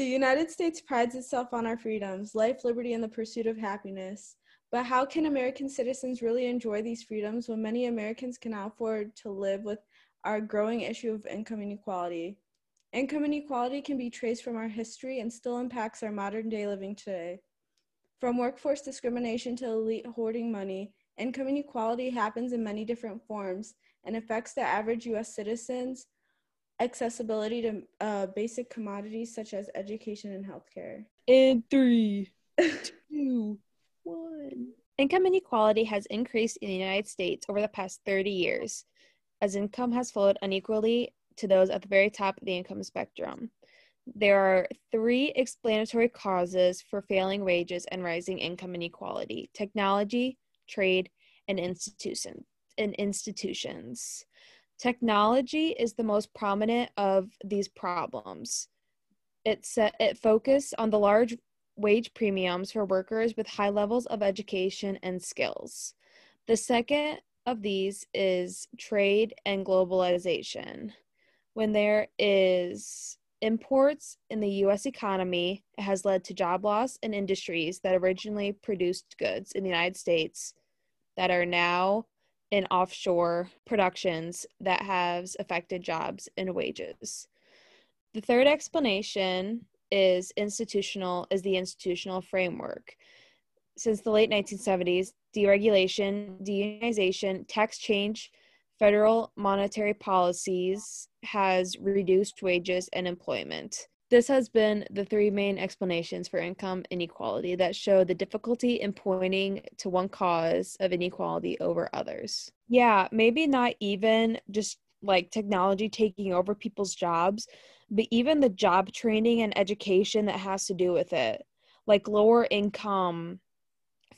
The United States prides itself on our freedoms, life, liberty, and the pursuit of happiness. But how can American citizens really enjoy these freedoms when many Americans cannot afford to live with our growing issue of income inequality? Income inequality can be traced from our history and still impacts our modern day living today. From workforce discrimination to elite hoarding money, income inequality happens in many different forms and affects the average US citizen's accessibility to uh, basic commodities such as education and healthcare. In three, two, one. Income inequality has increased in the United States over the past 30 years, as income has flowed unequally to those at the very top of the income spectrum. There are three explanatory causes for failing wages and rising income inequality technology, trade, and, institution, and institutions. Technology is the most prominent of these problems. It, set, it focused on the large wage premiums for workers with high levels of education and skills. The second of these is trade and globalization. When there is imports in the US economy, it has led to job loss in industries that originally produced goods in the United States that are now in offshore productions that has affected jobs and wages. The third explanation is institutional is the institutional framework. Since the late 1970s, deregulation, deunionization, tax change, federal monetary policies has reduced wages and employment. This has been the three main explanations for income inequality that show the difficulty in pointing to one cause of inequality over others. Yeah, maybe not even just like technology taking over people's jobs, but even the job training and education that has to do with it. Like lower income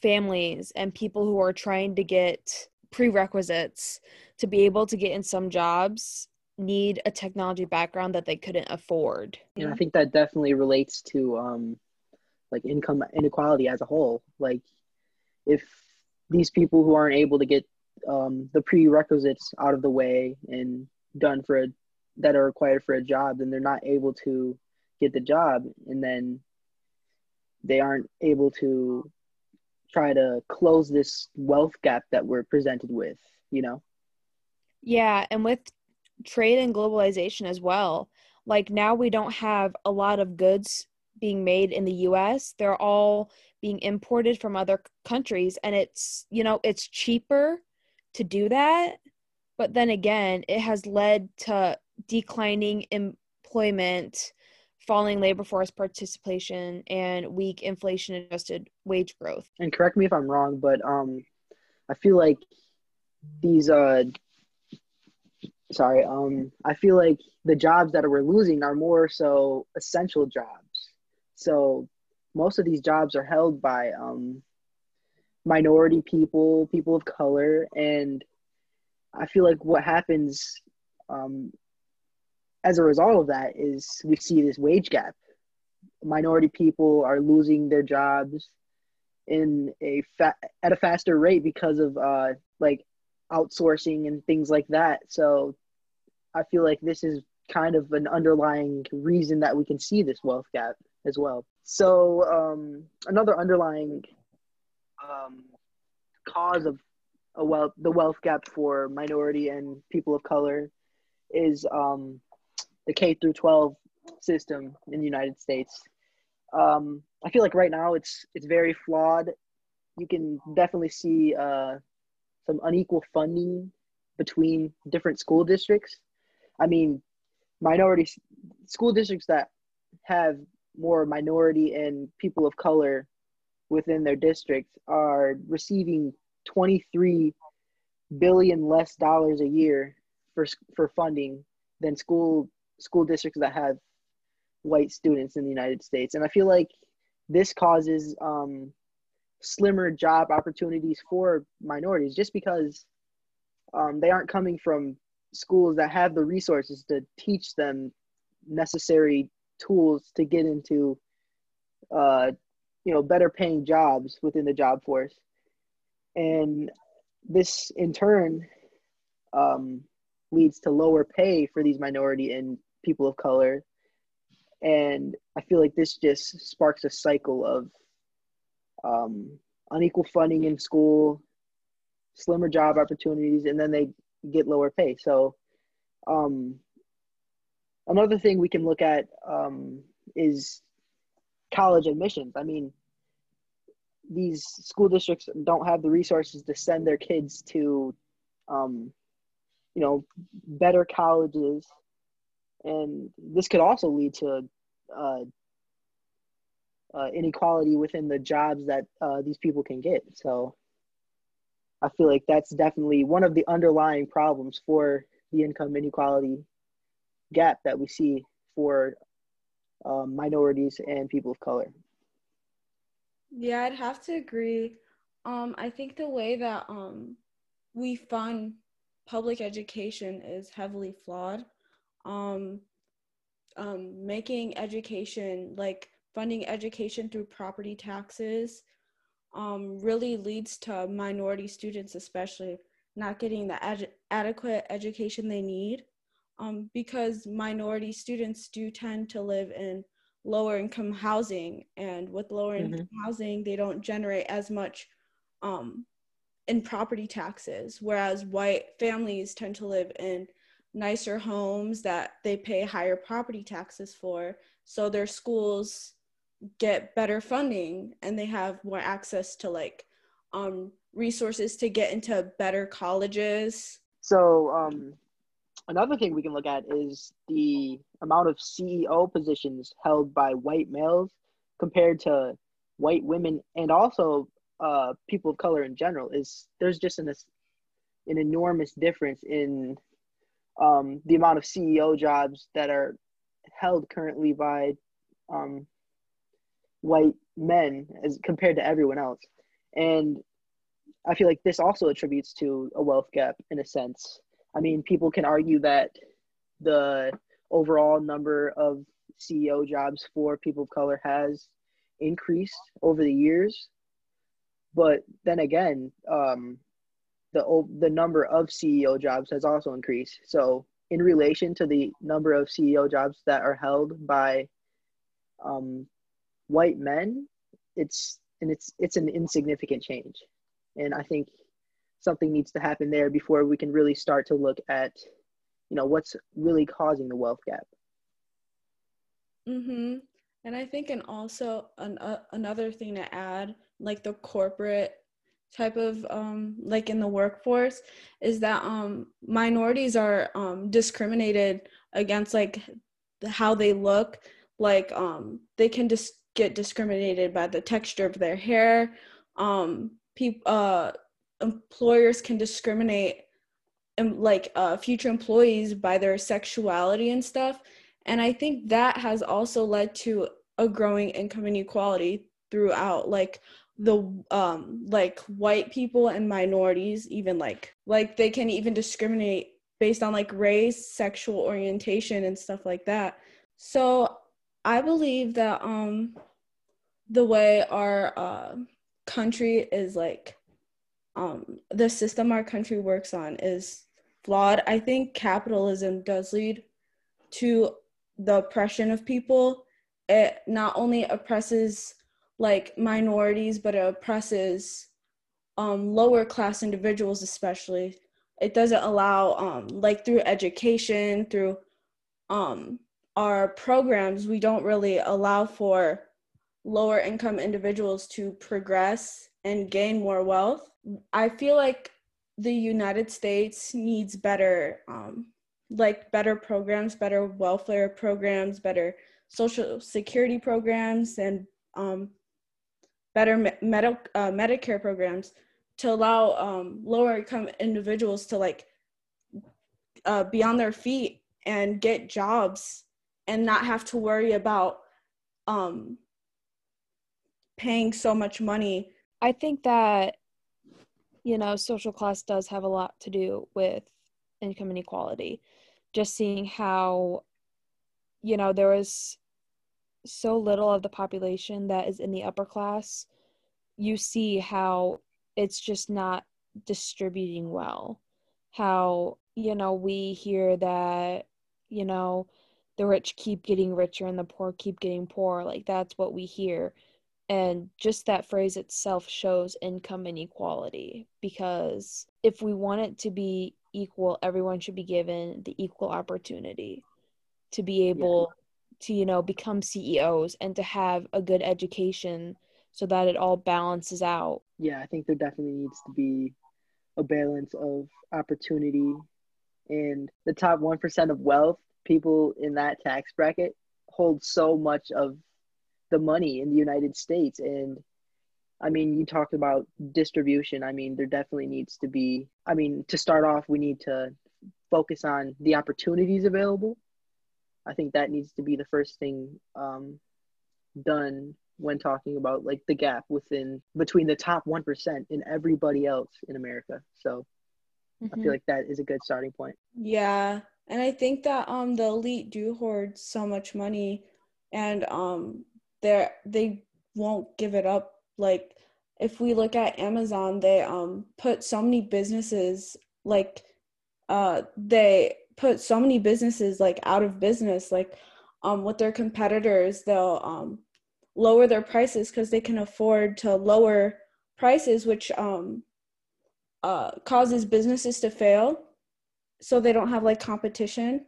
families and people who are trying to get prerequisites to be able to get in some jobs need a technology background that they couldn't afford. And I think that definitely relates to um like income inequality as a whole. Like if these people who aren't able to get um the prerequisites out of the way and done for a that are required for a job, then they're not able to get the job and then they aren't able to try to close this wealth gap that we're presented with, you know? Yeah, and with trade and globalization as well. Like now we don't have a lot of goods being made in the US. They're all being imported from other countries and it's, you know, it's cheaper to do that. But then again, it has led to declining employment, falling labor force participation, and weak inflation adjusted wage growth. And correct me if I'm wrong, but um I feel like these uh sorry um i feel like the jobs that we're losing are more so essential jobs. So most of these jobs are held by um minority people people of color and i feel like what happens um as a result of that is we see this wage gap. Minority people are losing their jobs in a fa- at a faster rate because of uh like outsourcing and things like that. So I feel like this is kind of an underlying reason that we can see this wealth gap as well. So um, another underlying um, cause of a wealth the wealth gap for minority and people of color is um, the K through 12 system in the United States. Um, I feel like right now it's it's very flawed. You can definitely see uh, some unequal funding between different school districts. I mean, minority school districts that have more minority and people of color within their districts are receiving 23 billion less dollars a year for for funding than school school districts that have white students in the United States. And I feel like this causes um, slimmer job opportunities for minorities just because um, they aren't coming from schools that have the resources to teach them necessary tools to get into uh, you know better paying jobs within the job force. And this in turn um, leads to lower pay for these minority and people of color. And I feel like this just sparks a cycle of um, unequal funding in school, slimmer job opportunities, and then they get lower pay. So, um, another thing we can look at um, is college admissions. I mean, these school districts don't have the resources to send their kids to, um, you know, better colleges, and this could also lead to uh, uh, inequality within the jobs that uh, these people can get. So I feel like that's definitely one of the underlying problems for the income inequality gap that we see for um, minorities and people of color. Yeah, I'd have to agree. Um, I think the way that um, we fund public education is heavily flawed. Um, um, making education like funding education through property taxes um, really leads to minority students, especially not getting the ad- adequate education they need um, because minority students do tend to live in lower income housing. And with lower mm-hmm. income housing, they don't generate as much um, in property taxes, whereas white families tend to live in nicer homes that they pay higher property taxes for. So their schools get better funding and they have more access to like um, resources to get into better colleges. So um, another thing we can look at is the amount of CEO positions held by white males compared to white women and also uh, people of color in general. Is there's just an an enormous difference in um, the amount of CEO jobs that are held currently by um, white men as compared to everyone else. And I feel like this also attributes to a wealth gap in a sense. I mean, people can argue that the overall number of CEO jobs for people of color has increased over the years. But then again, um, the the number of CEO jobs has also increased. So in relation to the number of CEO jobs that are held by um, white men, it's and it's it's an insignificant change, and I think something needs to happen there before we can really start to look at, you know, what's really causing the wealth gap. Mhm. And I think, and also an, uh, another thing to add, like the corporate type of um, like in the workforce is that um, minorities are um, discriminated against like how they look like um, they can just get discriminated by the texture of their hair. Um, uh, employers can discriminate um, like uh, future employees by their sexuality and stuff. And i think that has also led to a growing income inequality throughout like the um like white people and minorities even like like they can even discriminate based on like race sexual orientation and stuff like that. So i believe that um the way our uh, country is like um the system our country works on is flawed i think capitalism does lead to the oppression of people it not only oppresses like minorities, but it oppresses um, lower class individuals, especially. It doesn't allow, um, like through education, through um, our programs, we don't really allow for lower income individuals to progress and gain more wealth. I feel like the United States needs better, um, like better programs, better welfare programs, better social security programs, and um, better med- uh, Medicare programs to allow um, lower income individuals to like uh, be on their feet and get jobs and not have to worry about um, paying so much money. I think that, you know, social class does have a lot to do with income inequality. Just seeing how, you know, there was so little of the population that is in the upper class, you see how it's just not distributing well. How, you know, we hear that, you know, the rich keep getting richer and the poor keep getting poorer. Like that's what we hear. And just that phrase itself shows income inequality because if we want it to be equal, everyone should be given the equal opportunity to be able to, you know, become CEOs and to have a good education so that it all balances out. Yeah, I think there definitely needs to be a balance of opportunity and the top 1% of wealth people in that tax bracket hold so much of the money in the United States. And I mean, you talked about distribution. I mean, there definitely needs to be, I mean, to start off, we need to focus on the opportunities available. I think that needs to be the first thing um, done when talking about like the gap within between the top 1% and everybody else in America. So mm-hmm. I feel like that is a good starting point. Yeah. And I think that um the elite do hoard so much money and um they they won't give it up. Like if we look at Amazon they um put so many businesses like uh they put so many businesses like out of business. Like um with their competitors they'll um lower their prices because they can afford to lower prices which um uh causes businesses to fail so they don't have like competition.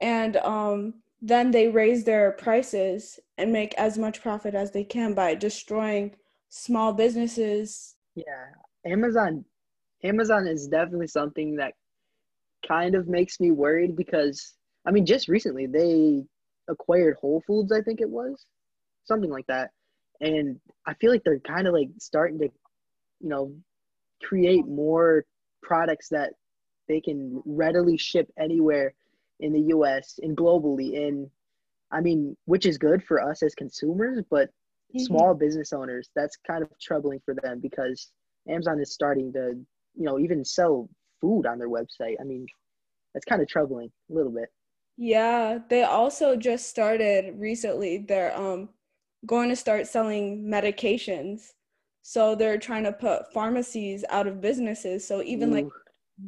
And um then they raise their prices and make as much profit as they can by destroying small businesses. Yeah. Amazon amazon is definitely something that kind of makes me worried because i mean just recently they acquired whole foods i think it was something like that. And i feel like they're kind of like starting to you know create more products that they can readily ship anywhere in the US and globally. And I mean, which is good for us as consumers, but mm-hmm. small business owners, that's kind of troubling for them because Amazon is starting to, you know, even sell food on their website. I mean, that's kind of troubling a little bit. Yeah, they also just started recently. They're um going to start selling medications. So they're trying to put pharmacies out of businesses. So even Ooh. like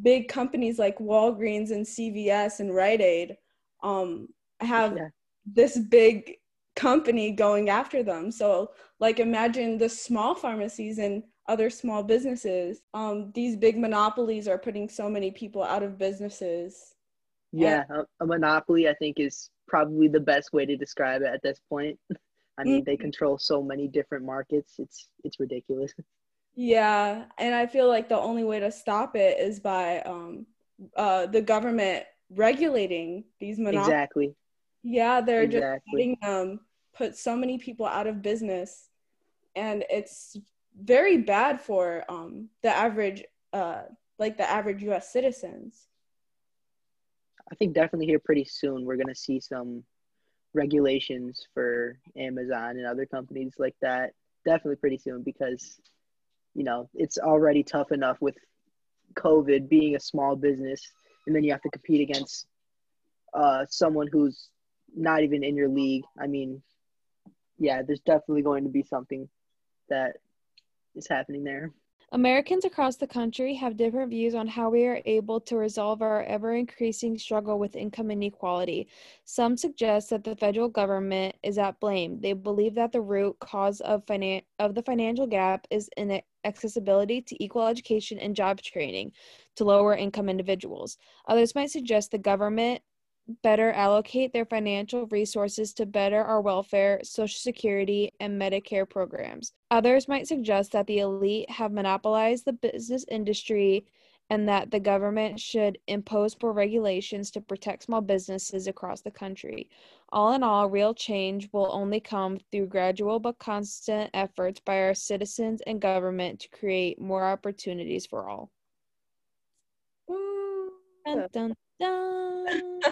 big companies like Walgreens and CVS and Rite Aid um, have yeah. this big company going after them. So, like, imagine the small pharmacies and other small businesses. Um, these big monopolies are putting so many people out of businesses. Yeah, and- a, a monopoly, I think, is probably the best way to describe it at this point. I mean, mm-hmm. they control so many different markets. It's it's ridiculous. Yeah, and I feel like the only way to stop it is by um, uh, the government regulating these monopolies. Exactly. Yeah, they're exactly. just letting them put so many people out of business, and it's very bad for um, the average, uh, like the average U.S. citizens. I think definitely here pretty soon we're gonna see some regulations for Amazon and other companies like that. Definitely pretty soon because you know, it's already tough enough with COVID being a small business, and then you have to compete against uh, someone who's not even in your league. I mean, yeah, there's definitely going to be something that is happening there. Americans across the country have different views on how we are able to resolve our ever increasing struggle with income inequality. Some suggest that the federal government is at blame. They believe that the root cause of, finan- of the financial gap is inaccessibility to equal education and job training to lower income individuals. Others might suggest the government better allocate their financial resources to better our welfare, Social Security, and Medicare programs. Others might suggest that the elite have monopolized the business industry and that the government should impose more regulations to protect small businesses across the country. All in all, real change will only come through gradual but constant efforts by our citizens and government to create more opportunities for all. Dun, dun, dun.